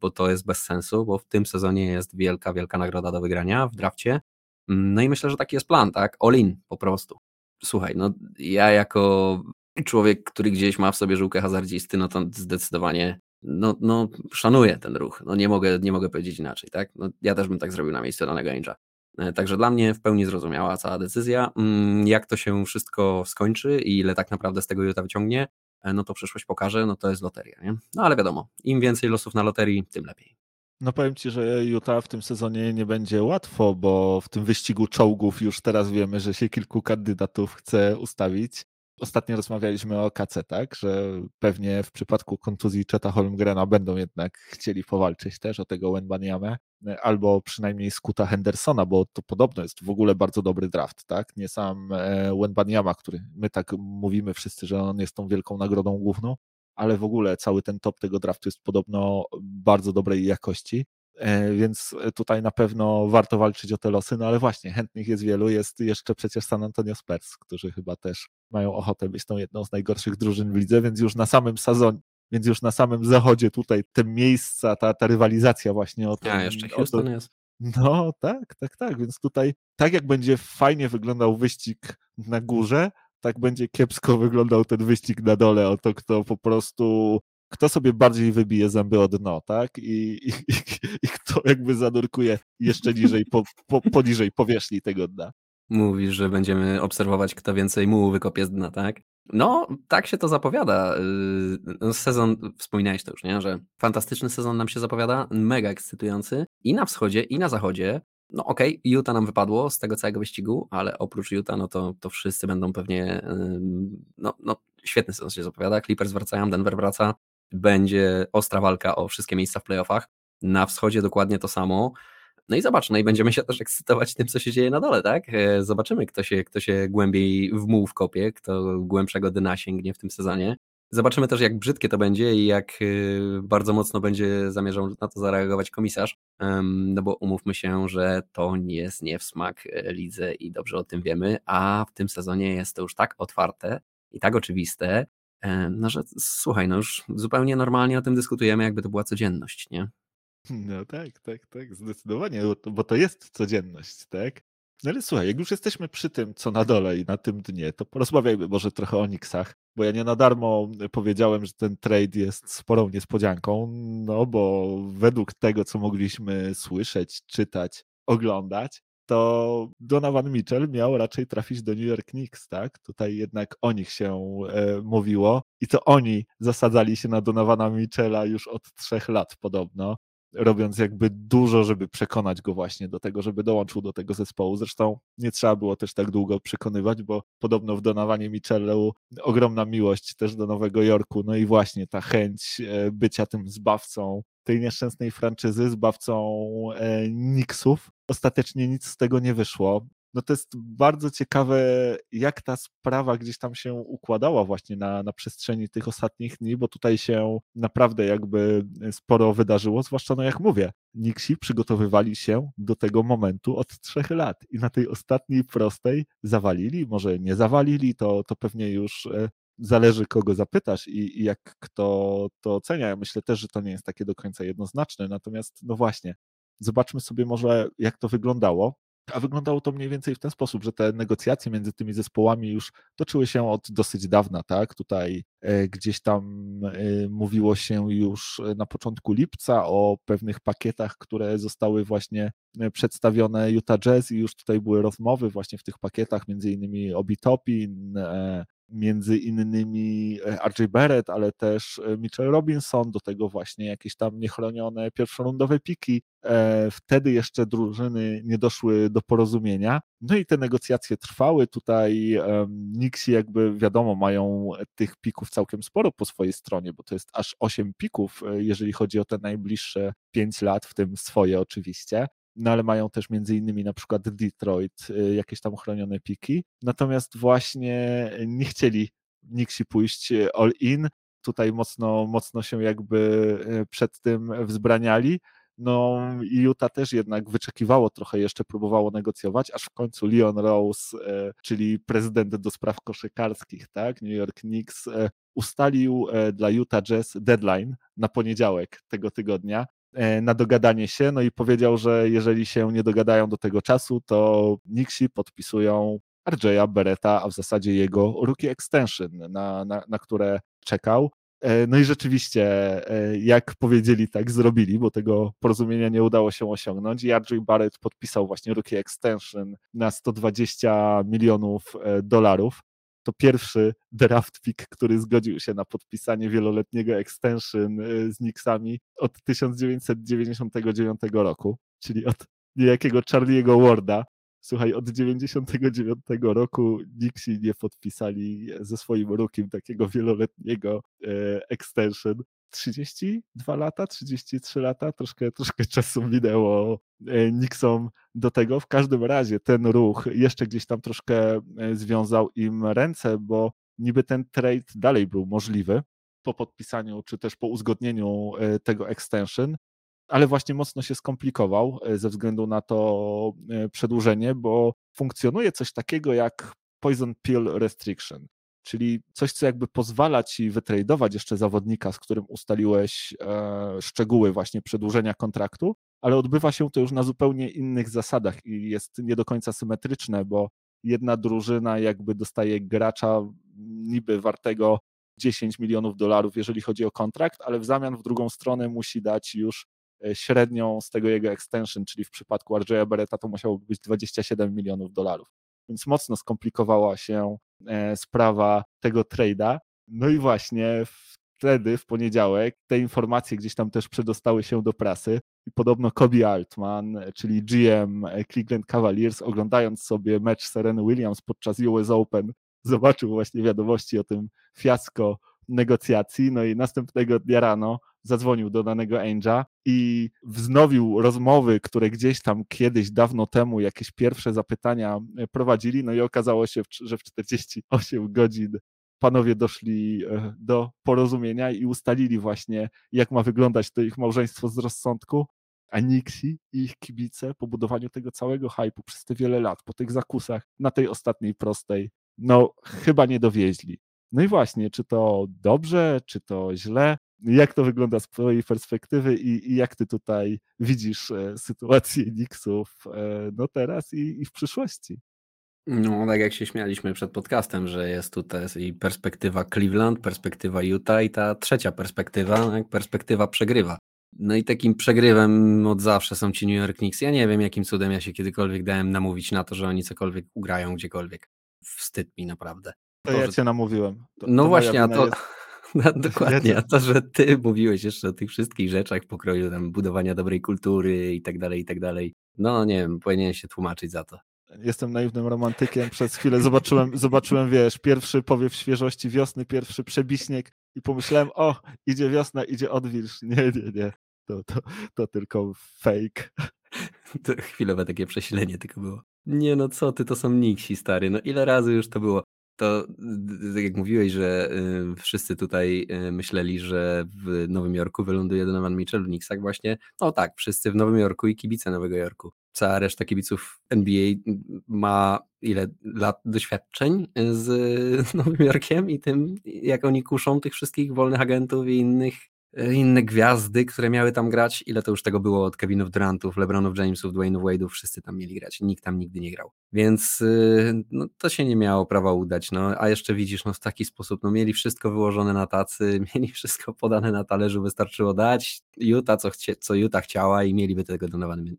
bo to jest bez sensu, bo w tym sezonie jest wielka, wielka nagroda do wygrania w drafcie. No i myślę, że taki jest plan, tak? All in po prostu. Słuchaj, no ja jako człowiek, który gdzieś ma w sobie żółkę hazardzisty, no to zdecydowanie no, no szanuję ten ruch. No nie mogę, nie mogę powiedzieć inaczej, tak? No, ja też bym tak zrobił na miejscu danego Incha. E, także dla mnie w pełni zrozumiała cała decyzja. Mm, jak to się wszystko skończy i ile tak naprawdę z tego Utah wyciągnie, e, no to przyszłość pokaże, no to jest loteria, nie? No ale wiadomo, im więcej losów na loterii, tym lepiej. No powiem Ci, że Utah w tym sezonie nie będzie łatwo, bo w tym wyścigu czołgów już teraz wiemy, że się kilku kandydatów chce ustawić. Ostatnio rozmawialiśmy o KC, tak, że pewnie w przypadku kontuzji Cheta Holmgrena będą jednak chcieli powalczyć też o tego Wenbaniamę, albo przynajmniej Skuta Hendersona, bo to podobno jest w ogóle bardzo dobry draft, tak, nie sam e, Wenbaniama, który my tak mówimy wszyscy, że on jest tą wielką nagrodą główną, ale w ogóle cały ten top tego draftu jest podobno bardzo dobrej jakości więc tutaj na pewno warto walczyć o te losy, no ale właśnie, chętnych jest wielu, jest jeszcze przecież San Antonio Spurs, którzy chyba też mają ochotę być tą jedną z najgorszych drużyn w lidze, więc już na samym sezonie, więc już na samym zachodzie tutaj te miejsca, ta, ta rywalizacja właśnie o to. A, jeszcze Houston jest. No tak, tak, tak, więc tutaj tak jak będzie fajnie wyglądał wyścig na górze, tak będzie kiepsko wyglądał ten wyścig na dole, o to kto po prostu kto sobie bardziej wybije zęby od dno, tak? I, i, i, kto jakby zanurkuje jeszcze niżej, po, po, poniżej powierzchni tego dna. Mówisz, że będziemy obserwować, kto więcej mułu wykopie z dna, tak? No, tak się to zapowiada. Yy, no, sezon, wspominałeś to już, nie? Że fantastyczny sezon nam się zapowiada, mega ekscytujący i na wschodzie, i na zachodzie. No okej, okay, Utah nam wypadło z tego całego wyścigu, ale oprócz Utah, no to, to wszyscy będą pewnie, no, no świetny sezon się zapowiada. Clippers wracają, Denver wraca, będzie ostra walka o wszystkie miejsca w playoffach. Na wschodzie dokładnie to samo. No i zobacz, no i będziemy się też ekscytować tym, co się dzieje na dole, tak? E, zobaczymy, kto się, kto się głębiej w muł wkopie, kto głębszego dna sięgnie w tym sezonie. Zobaczymy też, jak brzydkie to będzie i jak y, bardzo mocno będzie zamierzał na to zareagować komisarz. No bo umówmy się, że to nie jest nie w smak e, lidze i dobrze o tym wiemy, a w tym sezonie jest to już tak otwarte i tak oczywiste, no że słuchaj, no już zupełnie normalnie o tym dyskutujemy, jakby to była codzienność, nie? No tak, tak, tak, zdecydowanie, bo to jest codzienność, tak? No ale słuchaj, jak już jesteśmy przy tym, co na dole i na tym dnie, to porozmawiajmy może trochę o Nixach, bo ja nie na darmo powiedziałem, że ten trade jest sporą niespodzianką, no bo według tego, co mogliśmy słyszeć, czytać, oglądać, to Donovan Mitchell miał raczej trafić do New York Knicks, tak? Tutaj jednak o nich się e, mówiło i to oni zasadzali się na Donovana Mitchella już od trzech lat podobno robiąc jakby dużo, żeby przekonać go właśnie do tego, żeby dołączył do tego zespołu. Zresztą nie trzeba było też tak długo przekonywać, bo podobno w donawanie Michellu ogromna miłość też do Nowego Jorku, no i właśnie ta chęć e, bycia tym zbawcą tej nieszczęsnej franczyzy, zbawcą e, Knicksów. Ostatecznie nic z tego nie wyszło no to jest bardzo ciekawe, jak ta sprawa gdzieś tam się układała właśnie na, na przestrzeni tych ostatnich dni, bo tutaj się naprawdę jakby sporo wydarzyło, zwłaszcza no jak mówię, Nixi przygotowywali się do tego momentu od trzech lat i na tej ostatniej prostej zawalili, może nie zawalili, to, to pewnie już e, zależy kogo zapytasz i, i jak kto to ocenia. Ja myślę też, że to nie jest takie do końca jednoznaczne, natomiast no właśnie, zobaczmy sobie może jak to wyglądało a wyglądało to mniej więcej w ten sposób, że te negocjacje między tymi zespołami już toczyły się od dosyć dawna, tak? Tutaj e, gdzieś tam e, mówiło się już na początku lipca o pewnych pakietach, które zostały właśnie e, przedstawione Utah Jazz i już tutaj były rozmowy właśnie w tych pakietach, między innymi Obi Topin, między innymi RJ Barrett, ale też Mitchell Robinson, do tego właśnie jakieś tam niechronione pierwszorundowe piki. E, wtedy jeszcze drużyny nie doszły do porozumienia. No i te negocjacje trwały. Tutaj Nixi jakby wiadomo mają tych pików całkiem sporo po swojej stronie, bo to jest aż 8 pików, e, jeżeli chodzi o te najbliższe 5 lat, w tym swoje oczywiście no ale mają też między innymi na przykład Detroit, y, jakieś tam chronione piki. Natomiast właśnie nie chcieli Nixi pójść y, all in. Tutaj mocno, mocno się jakby y, przed tym wzbraniali. No i Utah też jednak wyczekiwało trochę, jeszcze próbowało negocjować, aż w końcu Leon Rose, czyli prezydent do spraw koszykarskich, tak, New York Knicks, ustalił dla Utah Jazz deadline na poniedziałek tego tygodnia, na dogadanie się, no i powiedział, że jeżeli się nie dogadają do tego czasu, to Nixi podpisują RJ'a Beretta, a w zasadzie jego rookie extension, na, na, na które czekał. E, no i rzeczywiście, e, jak powiedzieli, tak zrobili, bo tego porozumienia nie udało się osiągnąć. RJ Barrett podpisał właśnie rookie extension na 120 milionów dolarów to pierwszy draft pick, który zgodził się na podpisanie wieloletniego extension y, z Knicksami od 1999 roku, czyli od niejakiego Charlie'ego Warda. Słuchaj, od 99 roku Knicksi nie podpisali ze swoim rukiem takiego wieloletniego e, extension. 32 lata, 33 lata, troszkę, troszkę [laughs] czasu minęło e, Nixon do tego. W każdym razie ten ruch jeszcze gdzieś tam troszkę e, związał im ręce, bo niby ten trade dalej był możliwy po podpisaniu czy też po uzgodnieniu e, tego extension, ale właśnie mocno się skomplikował ze względu na to przedłużenie, bo funkcjonuje coś takiego jak poison pill restriction czyli coś, co jakby pozwala ci wytradować jeszcze zawodnika, z którym ustaliłeś e, szczegóły właśnie przedłużenia kontraktu, ale odbywa się to już na zupełnie innych zasadach i jest nie do końca symetryczne, bo jedna drużyna jakby dostaje gracza niby wartego 10 milionów dolarów, jeżeli chodzi o kontrakt, ale w zamian w drugą stronę musi dać już e, średnią z tego jego extension, czyli w przypadku RJ'a Beretta to musiałoby być 27 milionów dolarów. Więc mocno skomplikowała się sprawa tego trade'a. No i właśnie wtedy, w poniedziałek, te informacje gdzieś tam też przedostały się do prasy i podobno Kobe Altman, czyli GM Cleveland Cavaliers, oglądając sobie mecz Sereny Williams podczas US Open, zobaczył właśnie wiadomości o tym fiasko negocjacji, no i następnego dnia rano zadzwonił do danego Angela i wznowił rozmowy, które gdzieś tam kiedyś, dawno temu, jakieś pierwsze zapytania e, prowadzili, no i okazało się, że w 48 godzin panowie doszli e, do porozumienia i ustalili właśnie, jak ma wyglądać to ich małżeństwo z rozsądku, a Nixi i ich kibice po budowaniu tego całego hypu przez te wiele lat, po tych zakusach na tej ostatniej prostej, no chyba nie dowieźli. No i właśnie, czy to dobrze, czy to źle? Jak to wygląda z Twojej perspektywy i, i jak Ty tutaj widzisz e, sytuację Nixów e, no teraz i, i w przyszłości? No, tak jak się śmialiśmy przed podcastem, że jest tutaj i perspektywa Cleveland, perspektywa Utah i ta trzecia perspektywa, no, perspektywa przegrywa. No i takim przegrywem od zawsze są ci New York Knicks. Ja nie wiem, jakim cudem ja się kiedykolwiek dałem namówić na to, że oni cokolwiek ugrają gdziekolwiek. Wstyd mi naprawdę. To, to ja że... cię namówiłem. To, no to właśnie, a to... Jest... [laughs] No, dokładnie, a to, że ty mówiłeś jeszcze o tych wszystkich rzeczach pokroju tam budowania dobrej kultury i tak dalej, i tak dalej. No nie wiem, powinien się tłumaczyć za to jestem naiwnym romantykiem. Przez chwilę zobaczyłem, [laughs] zobaczyłem, wiesz, pierwszy powiew świeżości wiosny, pierwszy przebiśnieg i pomyślałem, o, idzie wiosna, idzie odwilż. Nie, nie, nie. To, to, to tylko fake. To chwilowe takie przesilenie tylko było. Nie no co ty, to są niksi stary. No ile razy już to było? To tak jak mówiłeś, że y, wszyscy tutaj y, myśleli, że w Nowym Jorku wyląduje Donovan Mitchell w Knicksach właśnie. No tak, wszyscy w Nowym Jorku i kibice Nowego Jorku. Cała reszta kibiców NBA ma ile lat doświadczeń z [laughs] Nowym Jorkiem i tym, jak oni kuszą tych wszystkich wolnych agentów i innych inne gwiazdy, które miały tam grać. Ile to już tego było od Kevinów Durantów, LeBronów Jamesów, Dwayne'ów Wade'ów, wszyscy tam mieli grać. Nikt tam nigdy nie grał. Więc y, no, to się nie miało prawa udać. No, a jeszcze widzisz, no w taki sposób, no mieli wszystko wyłożone na tacy, [laughs] mieli wszystko podane na talerzu, wystarczyło dać Utah, co, chcie, co Utah chciała i mieliby tego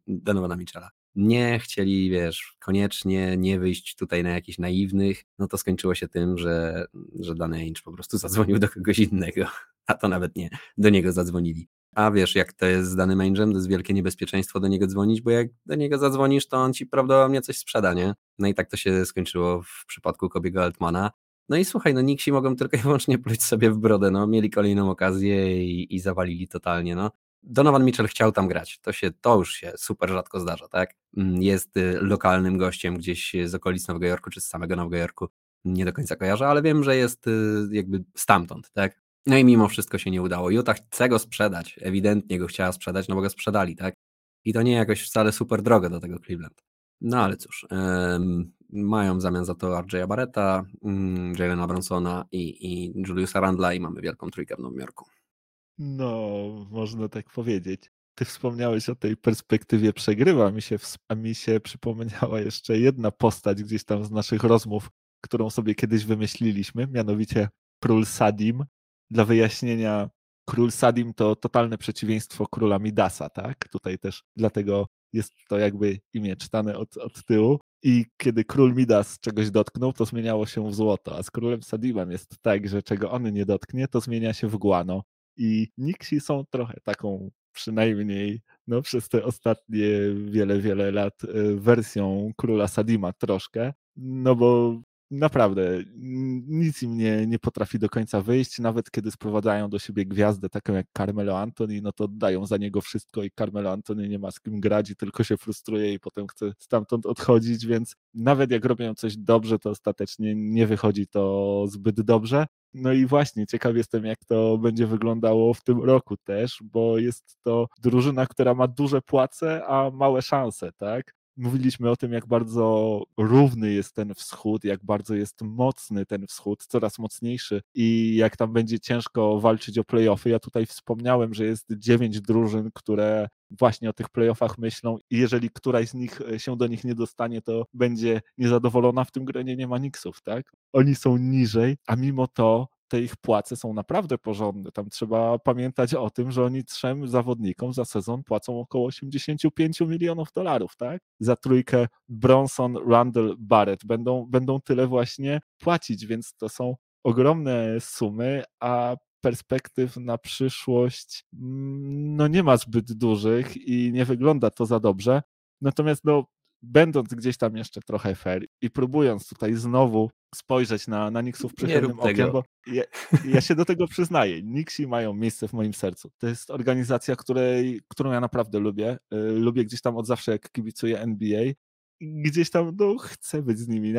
Donowana Mitchella nie chcieli, wiesz, koniecznie nie wyjść tutaj na jakichś naiwnych, no to skończyło się tym, że, że dany Ainge po prostu [laughs] zadzwonił do kogoś innego, a to nawet nie, do niego zadzwonili. A wiesz, jak to jest z danym Ainge'em, to jest wielkie niebezpieczeństwo do niego dzwonić, bo jak do niego zadzwonisz, to on ci prawdopodobnie coś sprzeda, nie? No i tak to się skończyło w przypadku Kobiego Altmana. No i słuchaj, no Nixi mogą tylko i wyłącznie pluć sobie w brodę, no mieli kolejną okazję i, i zawalili totalnie, no. Donovan Mitchell chciał tam grać. To, się, to już się super rzadko zdarza, tak? Mm, jest y, lokalnym gościem gdzieś z okolic Nowego Jorku, czy z samego Nowego Jorku. Nie do końca kojarzę, ale wiem, że jest y, jakby stamtąd, tak? No i mimo wszystko się nie udało. Utah chce go sprzedać. Ewidentnie go chciała sprzedać, no bo go sprzedali, tak? I to nie jakoś wcale super drogo do tego Cleveland. No ale cóż, um, mają w zamian za to RJ'a Barretta, um, Jalena Bronsona i, i Juliusa Randla i mamy wielką trójkę w Nowym Jorku. No, można tak powiedzieć. Ty wspomniałeś o tej perspektywie przegrywa. Mi się, a mi się przypomniała jeszcze jedna postać gdzieś tam z naszych rozmów, którą sobie kiedyś wymyśliliśmy, mianowicie król Sadim. Dla wyjaśnienia, król Sadim to totalne przeciwieństwo króla Midasa, tak? Tutaj też dlatego jest to jakby imię czytane od, od tyłu. I kiedy król Midas czegoś dotknął, to zmieniało się w złoto, a z królem Sadimem jest tak, że czego on nie dotknie, to zmienia się w guano. I Nixi są trochę taką przynajmniej no, przez te ostatnie wiele, wiele lat y, wersją króla Sadima troszkę, no bo naprawdę nic im nie, nie potrafi do końca wyjść, nawet kiedy sprowadzają do siebie gwiazdę taką jak Carmelo Anthony, no to dają za niego wszystko i Carmelo Anthony nie ma z kim grać i tylko się frustruje i potem chce stamtąd odchodzić, więc nawet jak robią coś dobrze, to ostatecznie nie wychodzi to zbyt dobrze. No i właśnie, ciekaw jestem, jak to będzie wyglądało w tym roku też, bo jest to drużyna, która ma duże płace, a małe szanse, tak? Mówiliśmy o tym, jak bardzo równy jest ten wschód, jak bardzo jest mocny ten wschód, coraz mocniejszy i jak tam będzie ciężko walczyć o playoffy. Ja tutaj wspomniałem, że jest dziewięć drużyn, które właśnie o tych playoffach myślą i jeżeli któraś z nich e, się do nich nie dostanie, to będzie niezadowolona. W tym gronie nie ma Nixów, tak? Oni są niżej, a mimo to te ich płace są naprawdę porządne. Tam trzeba pamiętać o tym, że oni trzem zawodnikom za sezon płacą około 85 milionów dolarów, tak? Za trójkę Bronson, Randall, Barrett będą, będą tyle właśnie płacić, więc to są ogromne sumy, a perspektyw na przyszłość mm, no nie ma zbyt dużych i nie wygląda to za dobrze. Natomiast no, będąc gdzieś tam jeszcze trochę fair i próbując tutaj znowu spojrzeć na, na Nixów przychylnym okiem, bo ja, ja, się do tego przyznaję. Nixi mają miejsce w moim sercu. To jest organizacja, której, którą ja naprawdę lubię. Y, lubię gdzieś tam od zawsze, jak kibicuję NBA gdzieś tam no, chcę być z nimi.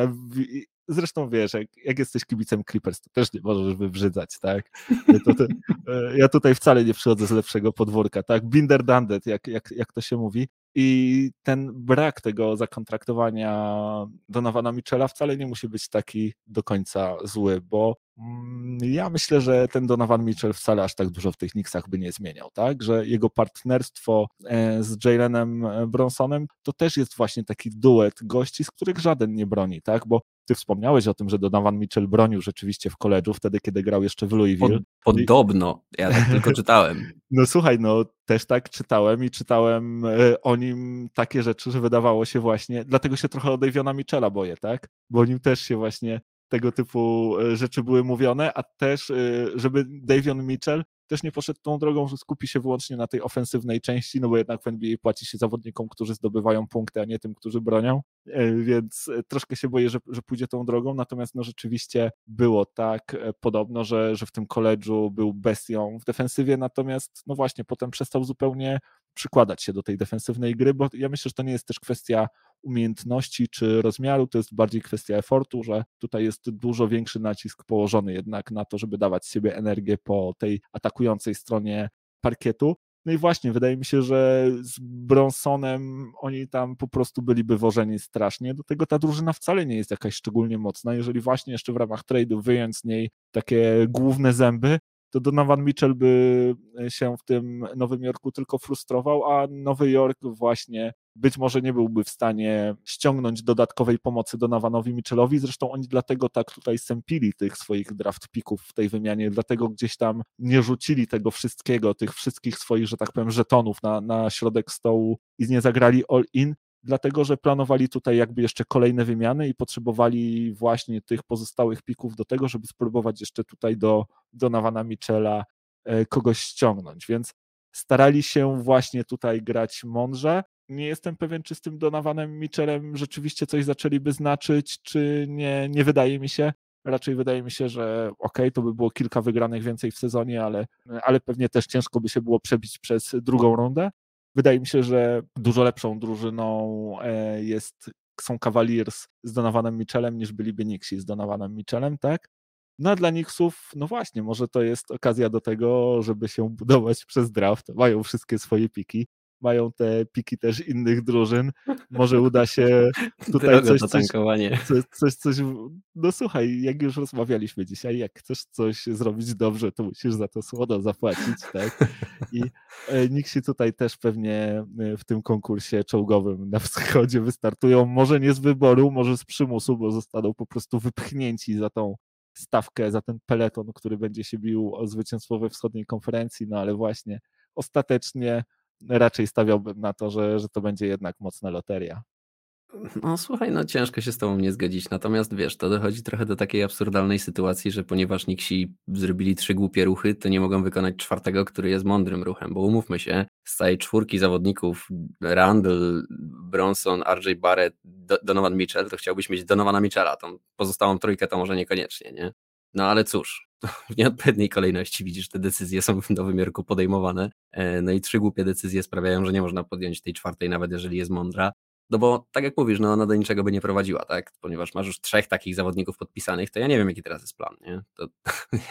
Zresztą wiesz, jak, jak, jesteś kibicem Clippers, to też nie możesz wybrzydzać, tak? Ja tutaj, [laughs] e, ja tutaj wcale nie przychodzę z lepszego podwórka, tak? Binder Dandet, jak, jak, jak to się mówi. I ten brak tego zakontraktowania Donowana Michela wcale nie musi być taki do końca zły, bo ja myślę, że ten Donovan Mitchell wcale aż tak dużo w tych Knicksach by nie zmieniał, tak? Że jego partnerstwo e, z Jalenem e, Bronsonem to też jest właśnie taki duet gości, z których żaden nie broni, tak? Bo ty wspomniałeś o tym, że Donovan Mitchell bronił rzeczywiście w koledżu, wtedy kiedy grał jeszcze w Louisville. Podobno, ja tak tylko [laughs] czytałem. No słuchaj, no też tak czytałem i czytałem e, o nim takie rzeczy, że wydawało się właśnie, dlatego się trochę o Daviona Mitchella boję, tak? Bo o nim też się właśnie tego typu e, rzeczy były mówione, a też, e, żeby Davion Mitchell też nie poszedł tą drogą, że skupi się wyłącznie na tej ofensywnej części, no bo jednak w NBA płaci się zawodnikom, którzy zdobywają punkty, a nie tym, którzy bronią, e, więc troszkę się boję, że, że pójdzie tą drogą, natomiast no rzeczywiście było tak podobno, że, że w tym koledżu był bestią w defensywie, natomiast no właśnie potem przestał zupełnie przykładać się do tej defensywnej gry, bo ja myślę, że to nie jest też kwestia umiejętności czy rozmiaru, to jest bardziej kwestia efortu, że tutaj jest dużo większy nacisk położony jednak na to, żeby dawać siebie energię po tej atakującej stronie parkietu. No i właśnie, wydaje mi się, że z Bronsonem oni tam po prostu byliby wożeni strasznie. Do tego ta drużyna wcale nie jest jakaś szczególnie mocna. Jeżeli właśnie jeszcze w ramach trade'u wyjąć z niej takie główne zęby, to Donovan Mitchell by się w tym Nowym Jorku tylko frustrował, a Nowy Jork właśnie być może nie byłby w stanie ściągnąć dodatkowej pomocy Donovanowi Mitchellowi. Zresztą oni dlatego tak tutaj sępili tych swoich draft pików w tej wymianie, dlatego gdzieś tam nie rzucili tego wszystkiego, tych wszystkich swoich, że tak powiem, żetonów na, na środek stołu i nie zagrali all in, dlatego że planowali tutaj jakby jeszcze kolejne wymiany i potrzebowali właśnie tych pozostałych pików do tego, żeby spróbować jeszcze tutaj do Donowana Michela e, kogoś ściągnąć, więc starali się właśnie tutaj grać mądrze. Nie jestem pewien, czy z tym Donovanem Michelem rzeczywiście coś zaczęliby znaczyć, czy nie, nie wydaje mi się. Raczej wydaje mi się, że ok, to by było kilka wygranych więcej w sezonie, ale, ale pewnie też ciężko by się było przebić przez drugą rundę. Wydaje mi się, że dużo lepszą drużyną e, jest, są Cavaliers z Donovanem Mitchellem niż byliby Knicksi z Donovanem Mitchellem, tak? No a dla Knicksów, no właśnie, może to jest okazja do tego, żeby się budować [laughs] przez draft. Mają wszystkie swoje piki, mają te piki też innych drużyn. Może uda się [laughs] tutaj coś, coś, coś, coś, coś, no słuchaj, jak już rozmawialiśmy dzisiaj, jak chcesz coś zrobić dobrze, to musisz za to słono zapłacić, tak? I e, nikt się tutaj też pewnie e, w tym konkursie czołgowym na wschodzie wystartują, może nie z wyboru, może z przymusu, bo zostaną po prostu wypchnięci za tą stawkę, za ten peleton, który będzie się bił o zwycięstwo we wschodniej konferencji, no ale właśnie ostatecznie raczej stawiałbym na to, że, że to będzie jednak mocna loteria. No słuchaj, no ciężko się z tobą nie zgodzić, natomiast wiesz, to dochodzi trochę do takiej absurdalnej sytuacji, że ponieważ Niksi zrobili trzy głupie ruchy, to nie mogą wykonać czwartego, który jest mądrym ruchem, bo umówmy się, z całej czwórki zawodników Randall, Bronson, RJ Barrett, Donovan Mitchell, to chciałbyś mieć Donovana Mitchella, tą pozostałą trójkę to może niekoniecznie, nie? No ale cóż, [laughs] w nieodpowiedniej kolejności widzisz, te decyzje są w Nowym Jorku podejmowane. E, no i trzy głupie decyzje sprawiają, że nie można podjąć tej czwartej, nawet jeżeli jest mądra. No bo tak jak mówisz, no ona do niczego by nie prowadziła, tak? Ponieważ masz już trzech takich zawodników podpisanych, to ja nie wiem, jaki teraz jest plan, nie? To,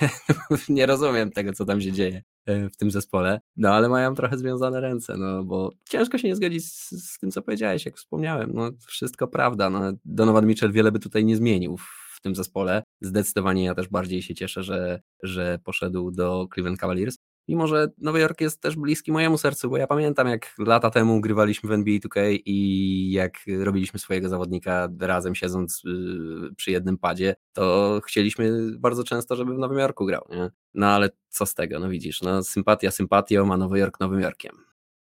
[laughs] nie rozumiem tego, co tam się dzieje e, w tym zespole. No ale mają trochę związane ręce, no bo ciężko się nie zgodzić z, z tym, co powiedziałeś, jak wspomniałem. No wszystko prawda. No, Donovan Mitchell wiele by tutaj nie zmienił tym zespole. Zdecydowanie ja też bardziej się cieszę, że, że poszedł do Cleveland Cavaliers. Mimo, że Nowy Jork jest też bliski mojemu sercu, bo ja pamiętam, jak lata temu grywaliśmy w NBA 2K i jak robiliśmy swojego zawodnika razem siedząc y, przy jednym padzie, to chcieliśmy bardzo często, żeby w Nowym Jorku grał. Nie? No ale co z tego? No widzisz, no sympatia sympatią, a Nowy Jork Nowym Jorkiem.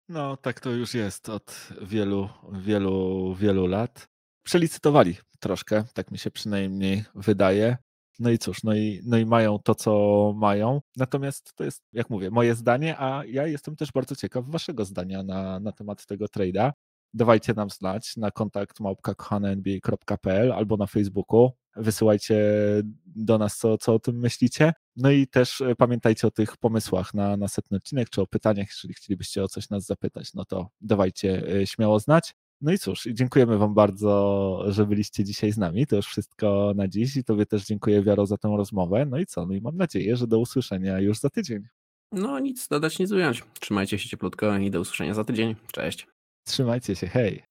No tak to już jest od wielu, wielu, wielu lat. Przelicytowali troszkę, tak mi się przynajmniej wydaje. No i cóż, no i, no i mają to, co mają. Natomiast to jest, jak mówię, moje zdanie, a ja jestem też bardzo ciekaw waszego zdania na, na temat tego trade'a. Dawajcie nam znać na kontakt małpka.kochane.nba.pl albo na Facebooku. Wysyłajcie do nas, co, co o tym myślicie. No i też e, pamiętajcie o tych pomysłach na następny odcinek, czy o pytaniach, jeżeli chcielibyście o coś nas zapytać, no to dawajcie e, śmiało znać. No i cóż, dziękujemy Wam bardzo, że byliście dzisiaj z nami. To już wszystko na dziś i Tobie też dziękuję, Wiaro, za tę rozmowę. No i co? No i mam nadzieję, że do usłyszenia już za tydzień. No nic dodać, nic ująć. Trzymajcie się cieplutko i do usłyszenia za tydzień. Cześć. Trzymajcie się, hej.